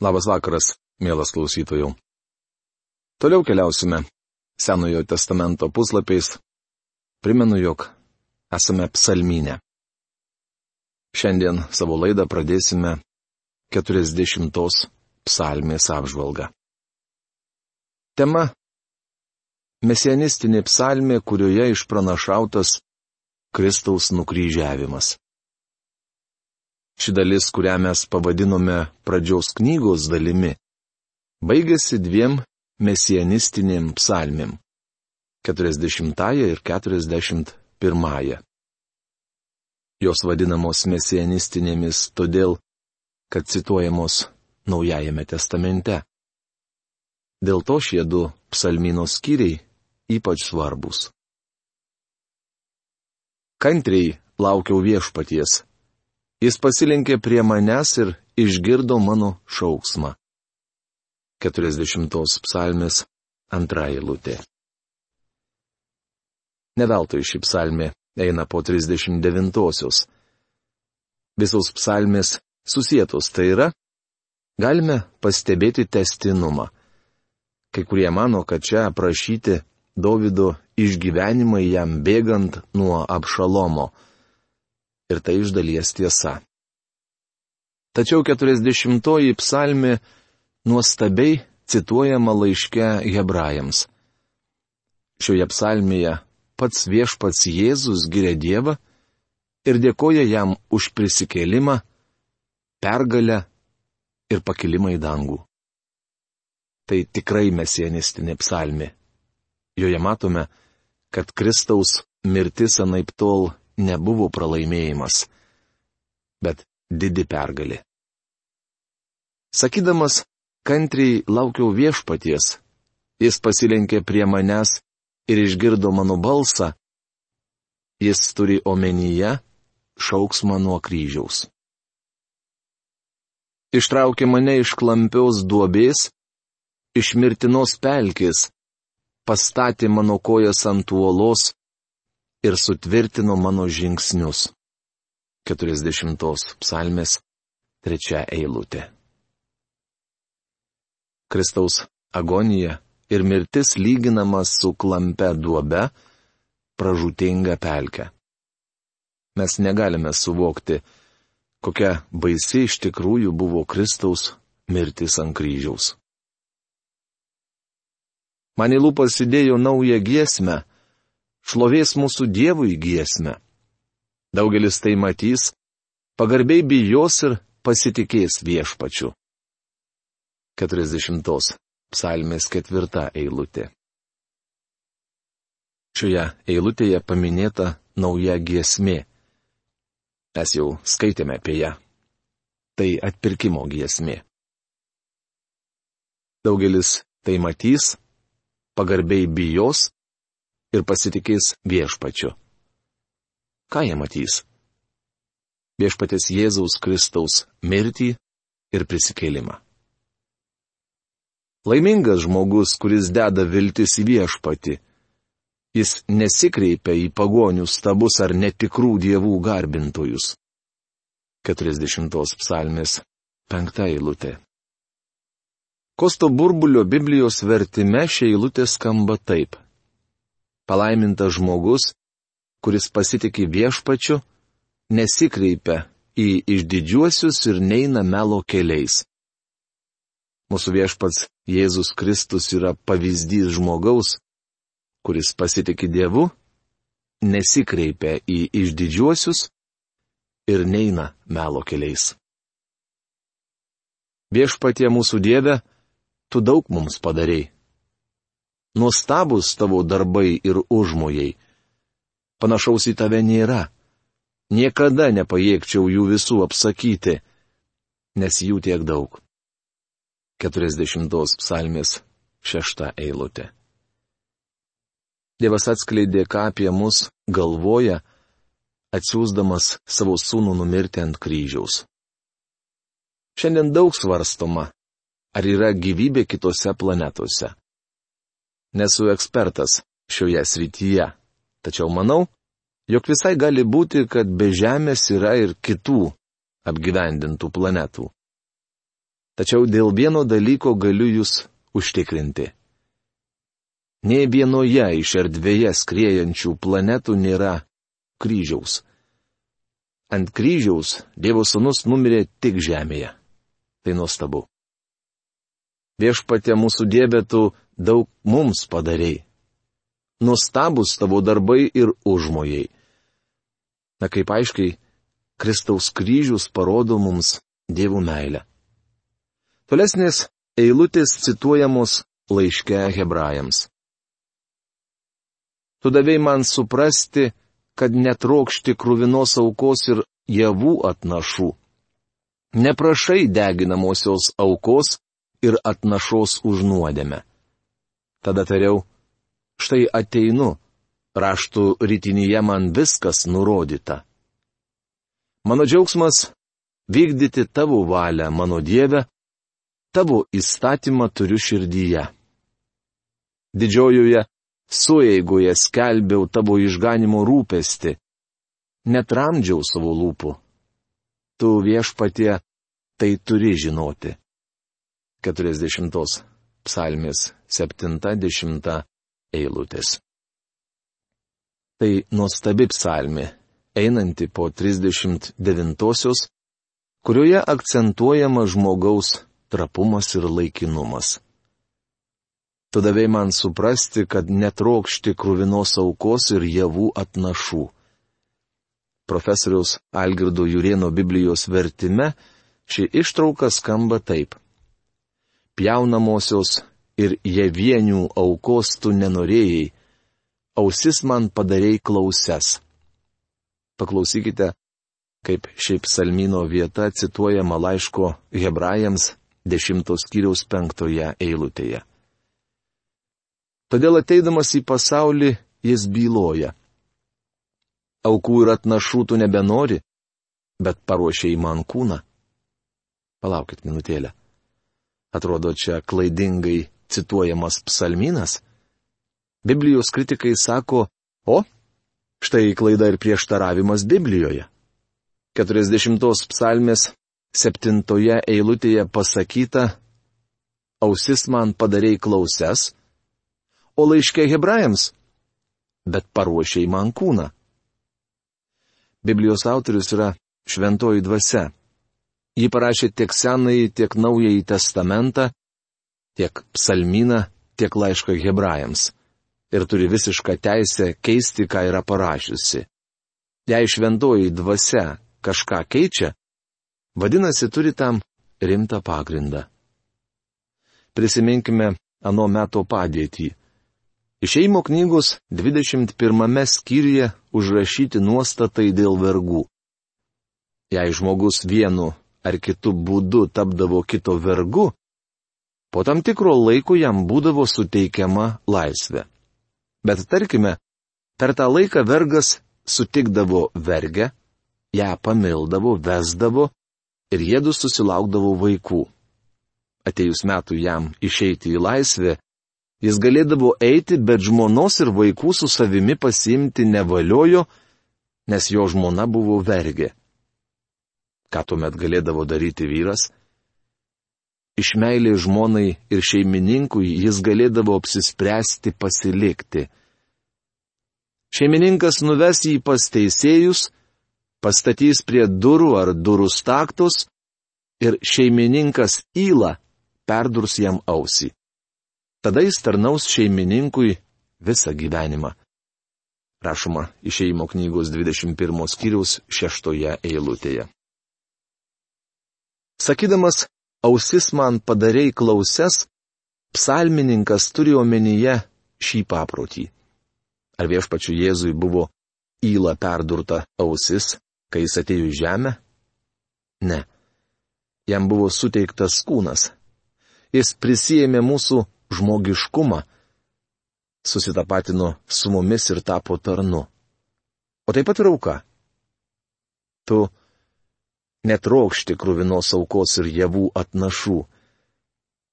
Labas vakaras, mielas klausytojų. Toliau keliausime Senojo testamento puslapiais. Primenu, jog esame psalminė. Šiandien savo laidą pradėsime 40 psalmės apžvalgą. Tema - Mesianistinė psalmė, kurioje išpranašautas Kristaus nukryžiavimas. Ši dalis, kurią mes pavadinome pradžios knygos dalimi, baigėsi dviem mesianistinėm psalmėm - 40 ir 41. Jos vadinamos mesianistinėmis todėl, kad cituojamos Naujajame testamente. Dėl to šie du psalmino skyriai ypač svarbus. Kantriai laukiau viešpaties Jis pasilinkė prie manęs ir išgirdo mano šauksmą. 40 psalmės antra eilutė. Neveltui ši psalmė eina po 39-osios. Visos psalmės susijėtos tai yra, galime pastebėti testinumą. Kai kurie mano, kad čia aprašyti Davido išgyvenimai jam bėgant nuo apšalomo ir tai iš dalies tiesa. Tačiau 40-oji psalmi nuostabiai cituojama laiške hebrajams. Šioje psalmėje pats viešpats Jėzus giria Dievą ir dėkoja jam už prisikėlimą, pergalę ir pakilimą į dangų. Tai tikrai mesienistinė psalmi. Joje matome, kad Kristaus mirtis anaip tol nebuvo pralaimėjimas, bet didi pergalė. Sakydamas, kantriai laukiau viešpaties, jis pasilenkė prie manęs ir išgirdo mano balsą, jis turi omenyje šauksmą nuo kryžiaus. Ištraukė mane iš klampios duobės, iš mirtinos pelkės, pastatė mano kojas ant uolos, ir sutvirtino mano žingsnius. 40 psalmės trečia eilutė. Kristaus agonija ir mirtis lyginamas su klampe duobe, pražūtinga pelke. Mes negalime suvokti, kokia baisi iš tikrųjų buvo Kristaus mirtis ant kryžiaus. Man į lūpas įdėjo naują giesmę, šlovės mūsų Dievui giesmę. Daugelis tai matys, pagarbiai bijos ir pasitikės viešpačiu. 40. Psalmės ketvirta eilutė. Šioje eilutėje paminėta nauja giesmė. Mes jau skaitėme apie ją. Tai atpirkimo giesmė. Daugelis tai matys, pagarbiai bijos ir pasitikės viešpačiu. Ką jie matys? Viešpatės Jėzaus Kristaus mirtį ir prisikėlimą. Laimingas žmogus, kuris deda viltis į viešpatį. Jis nesikreipia į pagonių stabus ar netikrų dievų garbintojus. 40 psalmės 5 eilutė. Kosto burbulio Biblijos vertime šia eilutė skamba taip palaimintas žmogus, kuris pasitikė viešpačiu, nesikreipia į išdidžiuosius ir neina melo keliais. Mūsų viešpats Jėzus Kristus yra pavyzdys žmogaus, kuris pasitikė Dievu, nesikreipia į išdidžiuosius ir neina melo keliais. Viešpatie mūsų Dieve, tu daug mums padarėjai. Nuostabus tavo darbai ir užmojai. Panašaus į tave nėra. Niekada nepajėgčiau jų visų apsakyti, nes jų tiek daug. 40 psalmės šešta eilutė. Dievas atskleidė, ką apie mus galvoja, atsiūsdamas savo sūnų numirti ant kryžiaus. Šiandien daug svarstoma, ar yra gyvybė kitose planetose. Nesu ekspertas šioje srityje, tačiau manau, jog visai gali būti, kad be Žemės yra ir kitų apgyvendintų planetų. Tačiau dėl vieno dalyko galiu jūs užtikrinti. Nei vienoje iš erdvėje skriejančių planetų nėra kryžiaus. Ant kryžiaus Dievo Sūnus numirė tik žemėje. Tai nuostabu. Viešpatė mūsų Dieve tu daug mums padarėjai. Nuostabus tavo darbai ir užmojai. Na kaip aiškiai, Kristaus kryžius parodo mums Dievo meilę. Tolesnės eilutės cituojamos laiške hebrajams. Tu davėjai man suprasti, kad netrokšti krūvinos aukos ir javų atnašų. Neprašai deginamosios aukos ir atnašos už nuodėmę. Tada tariau, štai ateinu, raštų rytinyje man viskas nurodyta. Mano džiaugsmas - vykdyti tavo valią, mano Dieve, tavo įstatymą turiu širdyje. Didžiojoje sueigoje skelbiau tavo išganimo rūpesti, netramdžiau savo lūpų. Tu viešpatie tai turi žinoti. 40 psalmės 70 eilutės. Tai nuostabi psalmė, einanti po 39-osios, kurioje akcentuojama žmogaus trapumas ir laikinumas. Tu davai man suprasti, kad netrokšti krūvinos aukos ir javų atnašų. Profesoriaus Algirdo Jurieno Biblijos vertime ši ištrauka skamba taip. Pjaunamosios ir javienių aukos tu nenorėjai, ausis man padarėjai klauses. Paklausykite, kaip šiaip salmino vieta cituojama laiško hebrajams dešimtos kiriaus penktoje eilutėje. Todėl ateidamas į pasaulį jis byloja. Aukų ir atnašų tu nebenori, bet paruošiai man kūną. Palaukit minutėlę. Atrodo, čia klaidingai cituojamas psalminas. Biblijos kritikai sako, o, štai klaida ir prieštaravimas Biblijoje. 40 psalmės septintoje eilutėje pasakyta, ausis man padarėjai klauses, o laiškė hebrajams, bet paruošiai man kūną. Biblijos autorius yra šventoji dvasia. Ji parašė tiek senąjį, tiek naująjį testamentą, tiek psalminą, tiek laišką hebrajams. Ir turi visišką teisę keisti, ką yra parašiusi. Jei šventoji dvasia kažką keičia, vadinasi, turi tam rimtą pagrindą. Prisiminkime ano meto padėtį. Išeimo knygos 21 skyriuje užrašyti nuostatai dėl vergų. Jei žmogus vienu ar kitu būdu tapdavo kito vergu, po tam tikro laiko jam būdavo suteikiama laisvė. Bet tarkime, per tą laiką vergas sutikdavo vergę, ją pamildavo, vesdavo ir jėdu susilaukdavo vaikų. Atėjus metų jam išeiti į laisvę, Jis galėdavo eiti, bet žmonos ir vaikų su savimi pasimti nevaliojo, nes jo žmona buvo vergė. Ką tuomet galėdavo daryti vyras? Iš meilė žmonai ir šeimininkui jis galėdavo apsispręsti pasilikti. Šeimininkas nuves jį pas teisėjus, pastatys prie durų ar durų staktus ir šeimininkas įla perdurs jam ausį. Tada jis tarnaus šeimininkui visą gyvenimą. Rašoma išeimo knygos 21 skyriaus 6 eilutėje. Sakydamas, ausis man padarėjai klauses, psalmininkas turi omenyje šį paprotį. Ar viešpačiu Jėzui buvo įla perdurta ausis, kai jis atėjo į žemę? Ne. Jam buvo suteiktas kūnas. Jis prisijėmė mūsų žmogiškumą, susitapatino su mumis ir tapo tarnu. O taip pat ir auka. Tu netrokšti krūvinos aukos ir javų atnašų.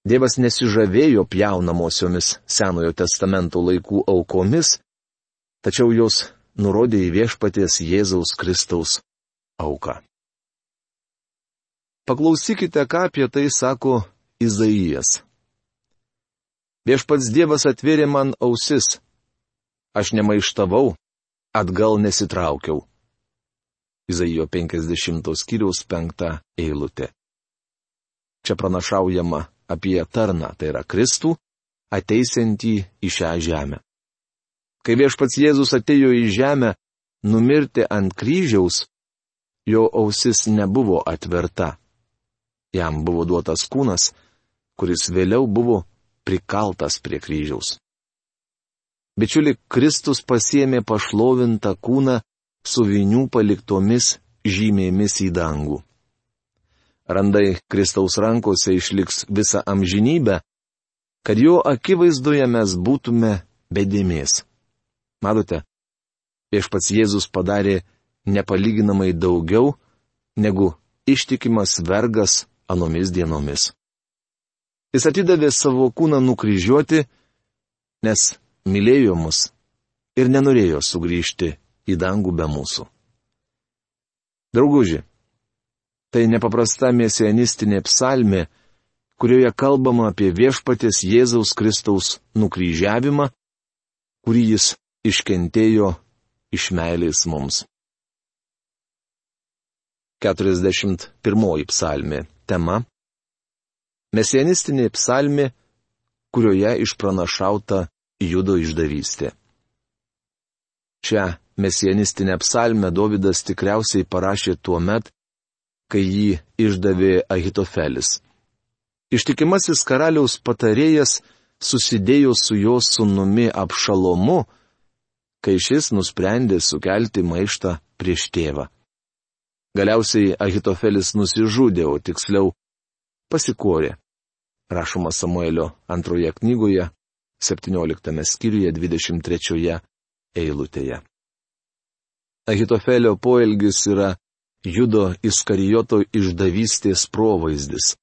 Dievas nesižavėjo pjaunamosiomis Senojo testamento laikų aukomis, tačiau jos nurodė į viešpaties Jėzaus Kristaus auką. Paklausykite, ką apie tai sako Izaijas. Viešpats Dievas atvėrė man ausis. Aš nemaištavau, atgal nesitraukiau. Izaijo 50 skyriaus 5 eilutė. Čia pranašaujama apie tarną, tai yra Kristų, ateisiantį į šią žemę. Kai viešpats Jėzus atėjo į žemę, numirti ant kryžiaus, jo ausis nebuvo atverta. Jam buvo duotas kūnas, kuris vėliau buvo prikaltas prie kryžiaus. Bičiuli, Kristus pasiemė pašlovintą kūną su vinių paliktomis žymėmis į dangų. Randai Kristaus rankose išliks visą amžinybę, kad jo akivaizdoje mes būtume bedėmės. Matote, viešpats Jėzus padarė nepalyginamai daugiau, negu ištikimas vergas anomis dienomis. Jis atidavė savo kūną nukryžiuoti, nes mylėjo mus ir nenorėjo sugrįžti į dangų be mūsų. Drauguži, tai nepaprasta mesianistinė psalmė, kurioje kalbama apie viešpatės Jėzaus Kristaus nukryžiavimą, kurį jis iškentėjo iš meilės mums. 41 psalmė tema Mesianistinė psalmė, kurioje išpranašauta judo išdavystė. Šią mesianistinę psalmę Davidas tikriausiai parašė tuo met, kai jį išdavė Ahitofelis. Ištikimasis karaliaus patarėjas susidėjo su jo sunumi apšalomu, kai šis nusprendė sukelti maištą prieš tėvą. Galiausiai Ahitofelis nusižudė, o tiksliau pasikorė. Rašoma Samuelio antroje knygoje, 17 skyriuje 23 eilutėje. Ahitofelio poelgis yra judo Iskarijoto išdavystės provaizdis.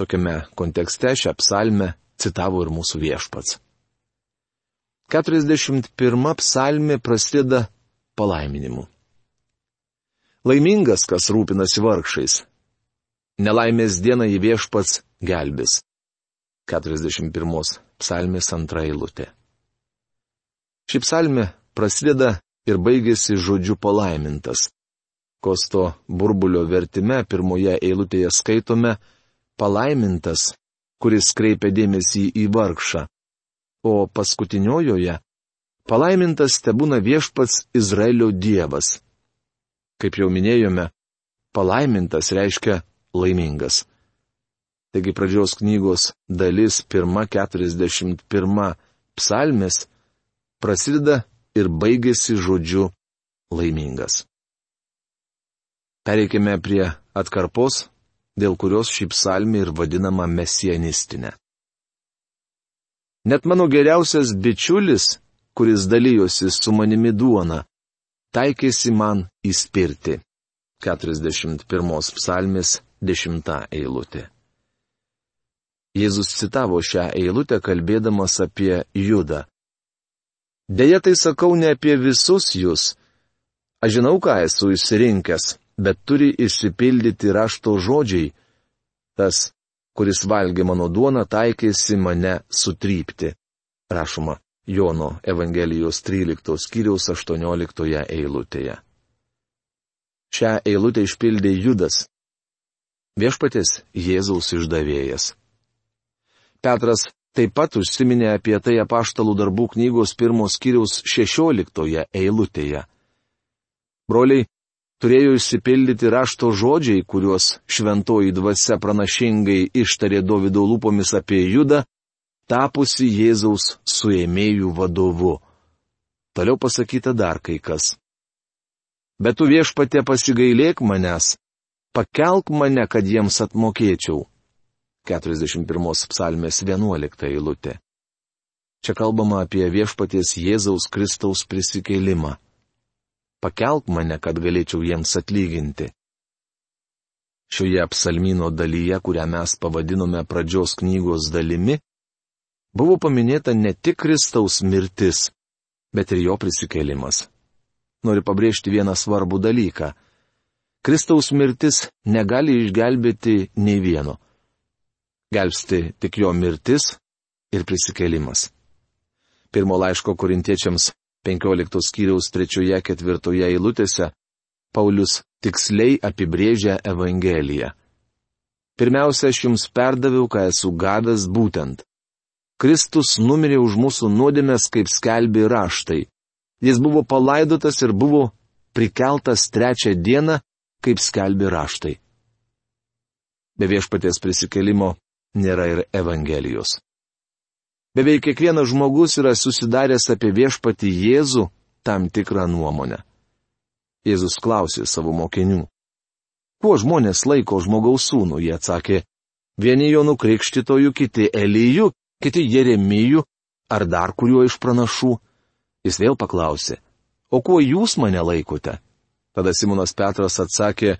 Tokiame kontekste šią psalmę citavo ir mūsų viešpats. 41 psalmė prasideda palaiminimu. Laimingas, kas rūpinasi vargšais, Nelaimės dieną į viešpats gelbės. 41 psalmės antra eilutė. Ši psalmė prasideda ir baigėsi žodžiu palaimintas. Kosto burbulio vertime pirmoje eilutėje skaitome palaimintas, kuris kreipia dėmesį į vargšą, o paskutiniojoje palaimintas tebūna viešpats Izraelio Dievas. Kaip jau minėjome, palaimintas reiškia laimingas. Taigi pradžios knygos dalis pirma 41 psalmės prasideda ir baigėsi žodžiu laimingas. Pereikime prie atkarpos, dėl kurios ši psalmė ir vadinama mesianistinė. Net mano geriausias bičiulis, kuris dalyjosi su manimi duona, taikėsi man įspirti. 41 psalmės dešimta eilutė. Jėzus citavo šią eilutę kalbėdamas apie Judą. Deja, tai sakau ne apie visus jūs. Aš žinau, ką esu išsirinkęs, bet turi išsipildyti rašto žodžiai. Tas, kuris valgė mano duoną, taikėsi mane sutrypti. Rašoma Jono Evangelijos 13 skyriaus 18 eilutėje. Šią eilutę išpildė Judas, viešpatės Jėzaus išdavėjas. Petras taip pat užsiminė apie tai apaštalų darbų knygos pirmos kiriaus šešioliktoje eilutėje. Broliai, turėjo išsipildyti rašto žodžiai, kuriuos šventoji dvasia pranašingai ištarė Davido lūpomis apie Judą, tapusi Jėzaus suėmėjų vadovu. Toliau pasakyta dar kai kas. Bet tu viešpatė pasigailėk manęs, pakelk mane, kad jiems atmokėčiau. 41 psalmės 11 eilutė. Čia kalbama apie viešpaties Jėzaus Kristaus prisikėlimą. Pakelk mane, kad galėčiau jiems atlyginti. Šioje psalmino dalyje, kurią mes pavadinome pradžios knygos dalimi, buvo paminėta ne tik Kristaus mirtis, bet ir jo prisikėlimas. Noriu pabrėžti vieną svarbų dalyką Kristaus mirtis negali išgelbėti nei vieno. Gelbsti tik jo mirtis ir prisikėlimas. Pirmo laiško korintiečiams 15 skyriaus 3-4 eilutėse Paulius tiksliai apibrėžia Evangeliją. Pirmiausia, aš jums perdaviau, ką esu gavęs būtent. Kristus numirė už mūsų nuodėmės, kaip skelbė raštai. Jis buvo palaidotas ir buvo prikeltas trečią dieną, kaip skelbė raštai. Be viešpaties prisikelimo nėra ir Evangelijos. Beveik kiekvienas žmogus yra susidaręs apie viešpatį Jėzų tam tikrą nuomonę. Jėzus klausė savo mokinių. Kuo žmonės laiko žmogaus sūnų, jie atsakė, vieni jo nukrikštytojų, kiti Elyjų, kiti Jeremijų, ar dar kuriuo iš pranašų. Jis vėl paklausė, o kuo jūs mane laikote? Tada Simonas Petras atsakė,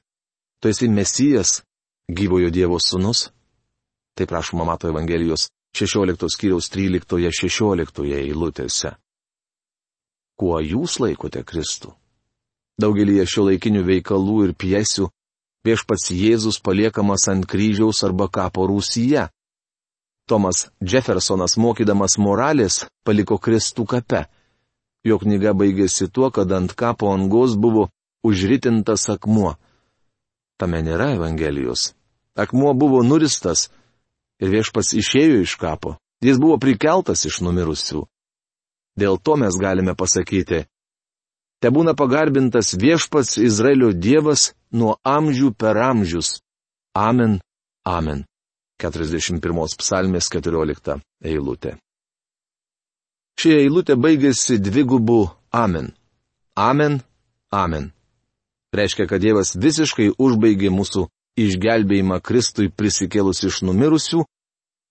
tu esi Mesijas, gyvojo Dievo sūnus. Taip prašoma Mato Evangelijos 16 skyriaus 13-16 eilutėse. Kuo jūs laikote Kristų? Daugelį šio laikinių veikalų ir piesių viešpats Jėzus paliekamas ant kryžiaus arba kapo rūsyje. Tomas Jeffersonas mokydamas moralės paliko Kristų kape. Jo knyga baigėsi tuo, kad ant kapo angos buvo užritintas akmuo. Tame nėra Evangelijos. Akmuo buvo nuristas ir viešpas išėjo iš kapo. Jis buvo prikeltas iš numirusių. Dėl to mes galime pasakyti, Te būna pagarbintas viešpats Izraelio Dievas nuo amžių per amžius. Amen. Amen. 41 psalmės 14 eilutė. Ši eilutė baigėsi dvigubu Amen. Amen. Amen. Reiškia, kad Dievas visiškai užbaigė mūsų išgelbėjimą Kristui prisikėlus iš numirusių,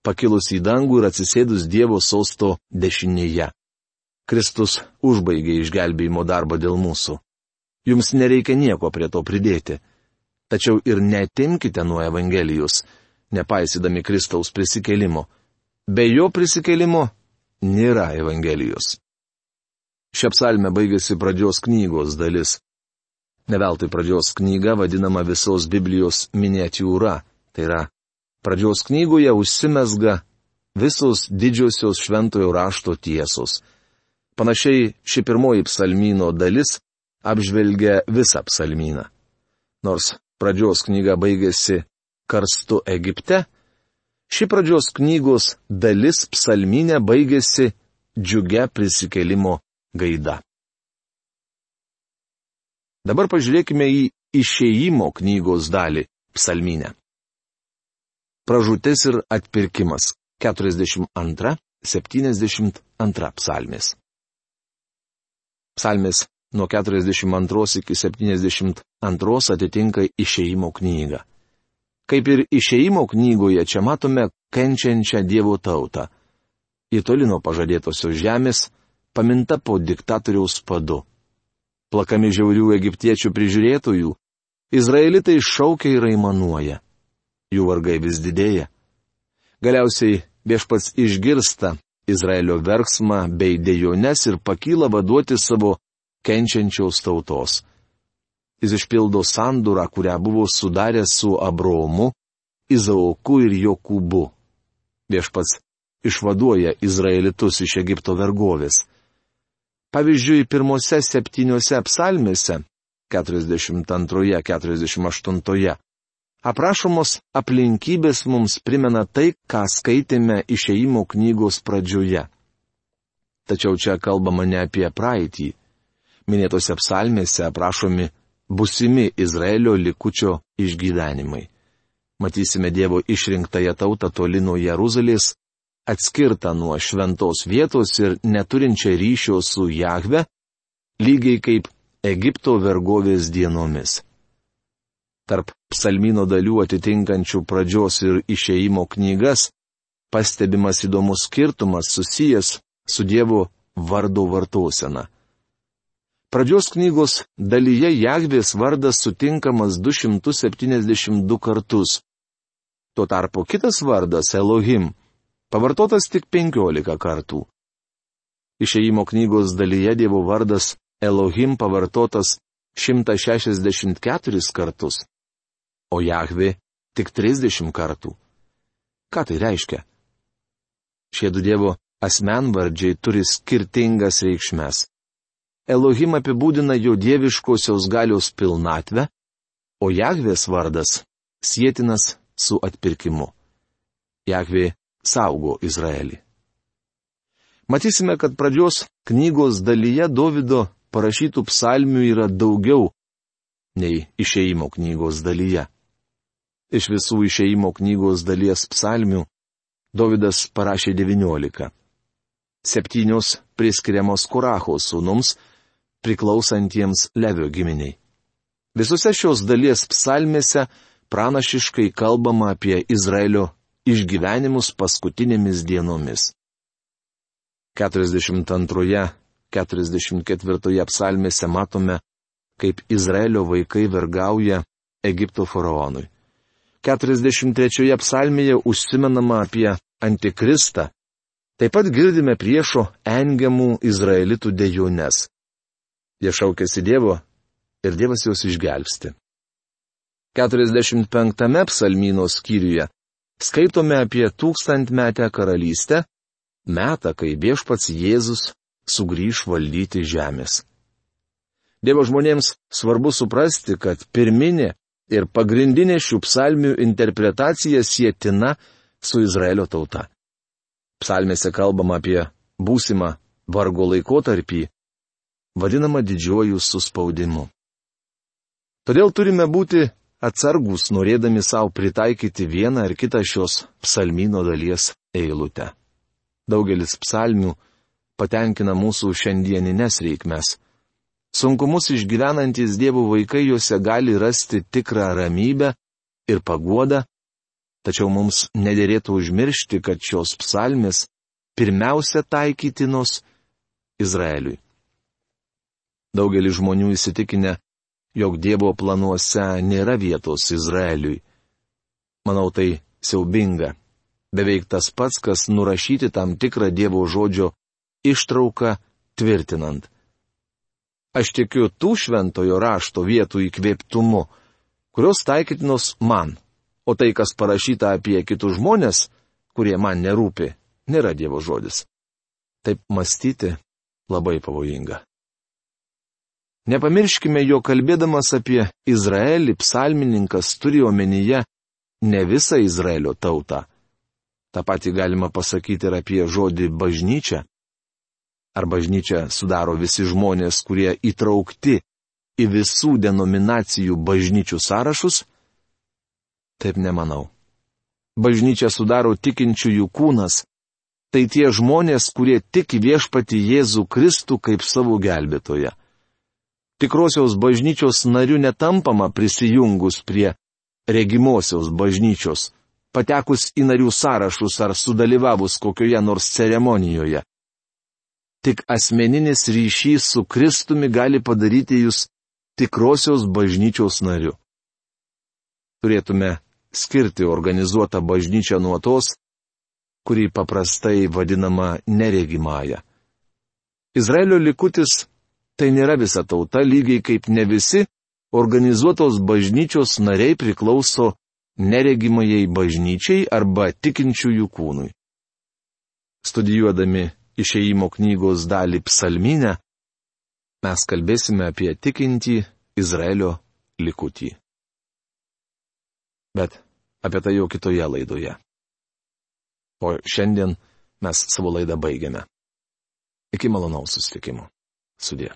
pakilus į dangų ir atsisėdus Dievo sosto dešinėje. Kristus užbaigė išgelbėjimo darbą dėl mūsų. Jums nereikia nieko prie to pridėti. Tačiau ir netimkite nuo Evangelijos, nepaisydami Kristaus prisikelimo. Be jo prisikelimo nėra Evangelijos. Šią psalmę baigėsi pradžios knygos dalis. Neveltui pradžios knyga vadinama visos Biblijos miniatiūra, tai yra, pradžios knygoje užsimesga visos didžiosios šventojo rašto tiesos. Panašiai ši pirmoji psalmino dalis apžvelgia visą psalmyną. Nors pradžios knyga baigėsi karstu Egipte, ši pradžios knygos dalis psalmynė baigėsi džiugia prisikelimo gaida. Dabar pažiūrėkime į išėjimo knygos dalį - psalmynę. Pražūtis ir atpirkimas - 42-72 psalmės. Psalmės nuo 42 iki 72 atitinka išeimo knygą. Kaip ir išeimo knygoje čia matome kenčiančią Dievo tautą. Į toli nuo pažadėtosios žemės, paminta po diktatoriaus padu. Plakami žiaurių egiptiečių prižiūrėtojų, izraelitai šaukia ir aimanuoja. Jų vargai vis didėja. Galiausiai viešpats išgirsta Izraelio verksmą bei dėjones ir pakyla vaduoti savo kenčiančios tautos. Jis išpildo sandūrą, kurią buvo sudaręs su Abromu, Izaoku ir Jokūbu. Viešpats išvaduoja Izraelitus iš Egipto vergovės. Pavyzdžiui, pirmose septyniose psalmėse - 42, 48 Aprašomos aplinkybės mums primena tai, ką skaitėme išeimo knygos pradžioje. Tačiau čia kalbama ne apie praeitį. Minėtose psalmėse aprašomi busimi Izraelio likučio išgyvenimai. Matysime Dievo išrinktąją tautą toli nuo Jeruzalės, atskirtą nuo šventos vietos ir neturinčią ryšio su Jahve, lygiai kaip Egipto vergovės dienomis. Tarp psalmino dalių atitinkančių pradžios ir išeimo knygas pastebimas įdomus skirtumas susijęs su Dievo vardo vartosena. Pradžios knygos dalyje Jagvės vardas sutinkamas 272 kartus. Tuo tarpu kitas vardas Elohim pavartotas tik 15 kartų. Išėjimo knygos dalyje Dievo vardas Elohim pavartotas 164 kartus, o Jahvi tik 30 kartų. Ką tai reiškia? Šie du Dievo asmenvardžiai turi skirtingas reikšmes. Elohim apibūdina jo dieviškosios galios pilnatvę, o Jahvės vardas sėtinas su atpirkimu. Jahvė saugo Izraelį. Matysime, kad pradžios knygos dalyje Davido parašytų psalmių yra daugiau nei išeimo knygos dalyje. Iš visų išeimo knygos dalies psalmių Davidas parašė 19. Septynios priskiriamos Kuracho sūnums, priklausantiems Levio giminiai. Visose šios dalies psalmėse pranašiškai kalbama apie Izraelio išgyvenimus paskutinėmis dienomis. 42 44 psalmėse matome, kaip Izraelio vaikai vergauja Egipto faraonui. 43 psalmėje užsimenama apie antikristą. Taip pat girdime priešo engiamų izraelitų dejones. Jie šaukėsi Dievo ir Dievas juos išgelbsti. 45 psalmyno skyriuje skaitome apie tūkstantmetę karalystę, metą, kai viešpats Jėzus sugrįž valdyti žemės. Dievo žmonėms svarbu suprasti, kad pirminė ir pagrindinė šių psalmių interpretacija sėtina su Izraelio tauta. Psalmėse kalbama apie būsimą vargo laikotarpį, vadinamą didžiuoju suspaudimu. Todėl turime būti atsargus, norėdami savo pritaikyti vieną ar kitą šios psalmino dalies eilutę. Daugelis psalmių patenkina mūsų šiandieninės reikmes. Sunkumus išgyvenantis dievų vaikai juose gali rasti tikrą ramybę ir paguodą, tačiau mums nedėrėtų užmiršti, kad šios psalmės pirmiausia taikytinos Izraeliui. Daugelis žmonių įsitikinę, jog Dievo planuose nėra vietos Izraeliui. Manau, tai siaubinga. Beveik tas pats, kas nurašyti tam tikrą Dievo žodžio ištrauką tvirtinant. Aš tikiu tų šventojo rašto vietų įkvėptumu, kurios taikytinos man, o tai, kas parašyta apie kitus žmonės, kurie man nerūpi, nėra Dievo žodis. Taip mąstyti labai pavojinga. Nepamirškime, jo kalbėdamas apie Izraelį, psalmininkas turi omenyje ne visą Izraelio tautą. Ta pati galima pasakyti ir apie žodį bažnyčia. Ar bažnyčia sudaro visi žmonės, kurie įtraukti į visų denominacijų bažnyčių sąrašus? Taip nemanau. Bažnyčia sudaro tikinčiųjų kūnas. Tai tie žmonės, kurie tik viešpati Jėzų Kristų kaip savo gelbėtoje. Tikrosios bažnyčios narių netampama prisijungus prie regimosios bažnyčios, patekus į narių sąrašus ar sudalyvavus kokioje nors ceremonijoje. Tik asmeninis ryšys su Kristumi gali padaryti jūs tikrosios bažnyčios nariu. Turėtume skirti organizuotą bažnyčią nuo tos, kuri paprastai vadinama neregimąją. Izraelio likutis tai nėra visa tauta, lygiai kaip ne visi organizuotos bažnyčios nariai priklauso neregimajai bažnyčiai arba tikinčiųjų kūnui. Studijuodami išeimo knygos dalį psalminę, mes kalbėsime apie tikintį Izraelio likutį. Bet apie tai jau kitoje laidoje. O šiandien mes savo laidą baigiame. Iki malonaus susitikimo. Sudė.